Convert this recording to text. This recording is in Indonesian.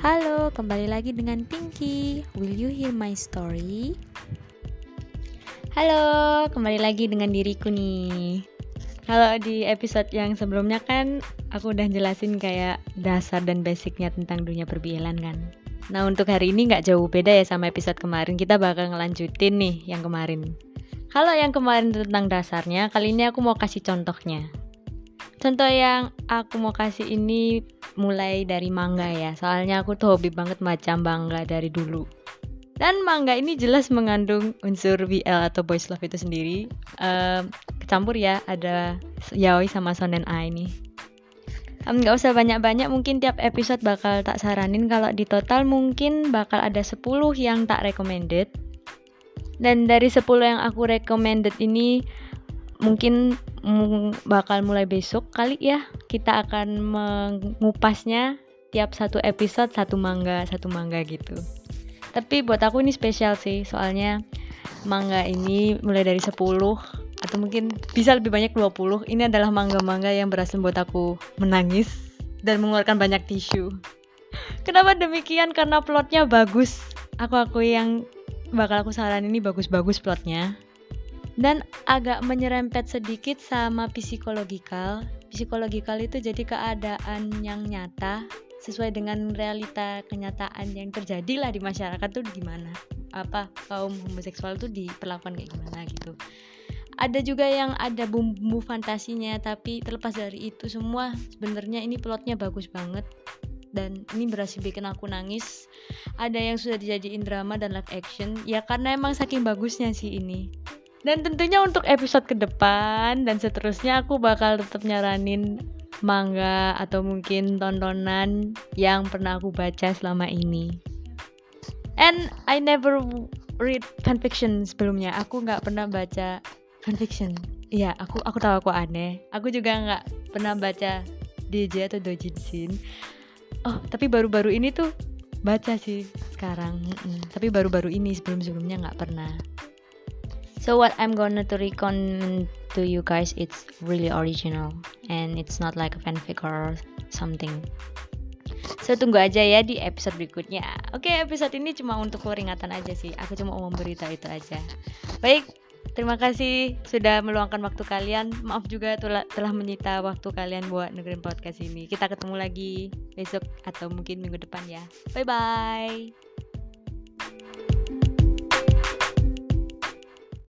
Halo, kembali lagi dengan Pinky. Will you hear my story? Halo, kembali lagi dengan diriku nih. Kalau di episode yang sebelumnya kan aku udah jelasin kayak dasar dan basicnya tentang dunia perbialan kan. Nah untuk hari ini nggak jauh beda ya sama episode kemarin. Kita bakal ngelanjutin nih yang kemarin. Kalau yang kemarin tentang dasarnya, kali ini aku mau kasih contohnya. Contoh yang aku mau kasih ini mulai dari manga ya. Soalnya aku tuh hobi banget macam manga dari dulu. Dan manga ini jelas mengandung unsur BL atau boys love itu sendiri. Um, kecampur ya, ada yaoi sama shonen A ini. Nggak um, usah banyak-banyak, mungkin tiap episode bakal tak saranin. Kalau di total mungkin bakal ada 10 yang tak recommended dan dari 10 yang aku recommended ini mungkin bakal mulai besok kali ya. Kita akan mengupasnya tiap satu episode satu manga satu manga gitu. Tapi buat aku ini spesial sih soalnya manga ini mulai dari 10 atau mungkin bisa lebih banyak 20 ini adalah manga-manga yang berhasil buat aku menangis dan mengeluarkan banyak tisu. Kenapa demikian? Karena plotnya bagus. Aku akui yang bakal aku saran ini bagus-bagus plotnya dan agak menyerempet sedikit sama psikologikal. Psikologikal itu jadi keadaan yang nyata sesuai dengan realita kenyataan yang terjadi lah di masyarakat tuh gimana? Apa kaum homoseksual tuh diperlakukan kayak gimana gitu? Ada juga yang ada bumbu fantasinya tapi terlepas dari itu semua sebenarnya ini plotnya bagus banget. Dan ini berhasil bikin aku nangis. Ada yang sudah dijadiin drama dan live action. Ya karena emang saking bagusnya sih ini dan tentunya untuk episode ke depan dan seterusnya aku bakal tetap nyaranin manga atau mungkin tontonan yang pernah aku baca selama ini. And I never read fanfiction sebelumnya. Aku nggak pernah baca fanfiction. Iya aku aku tahu aku aneh. Aku juga nggak pernah baca DJ atau dojinsin oh tapi baru-baru ini tuh baca sih sekarang. Mm -mm. tapi baru-baru ini sebelum-sebelumnya nggak pernah so what I'm gonna to recommend to you guys it's really original and it's not like a fanfic or something So tunggu aja ya di episode berikutnya. Oke, episode ini cuma untuk peringatan aja sih. Aku cuma mau memberitahu itu aja. Baik, Terima kasih sudah meluangkan waktu kalian. Maaf juga telah, menyita waktu kalian buat dengerin podcast ini. Kita ketemu lagi besok atau mungkin minggu depan ya. Bye bye.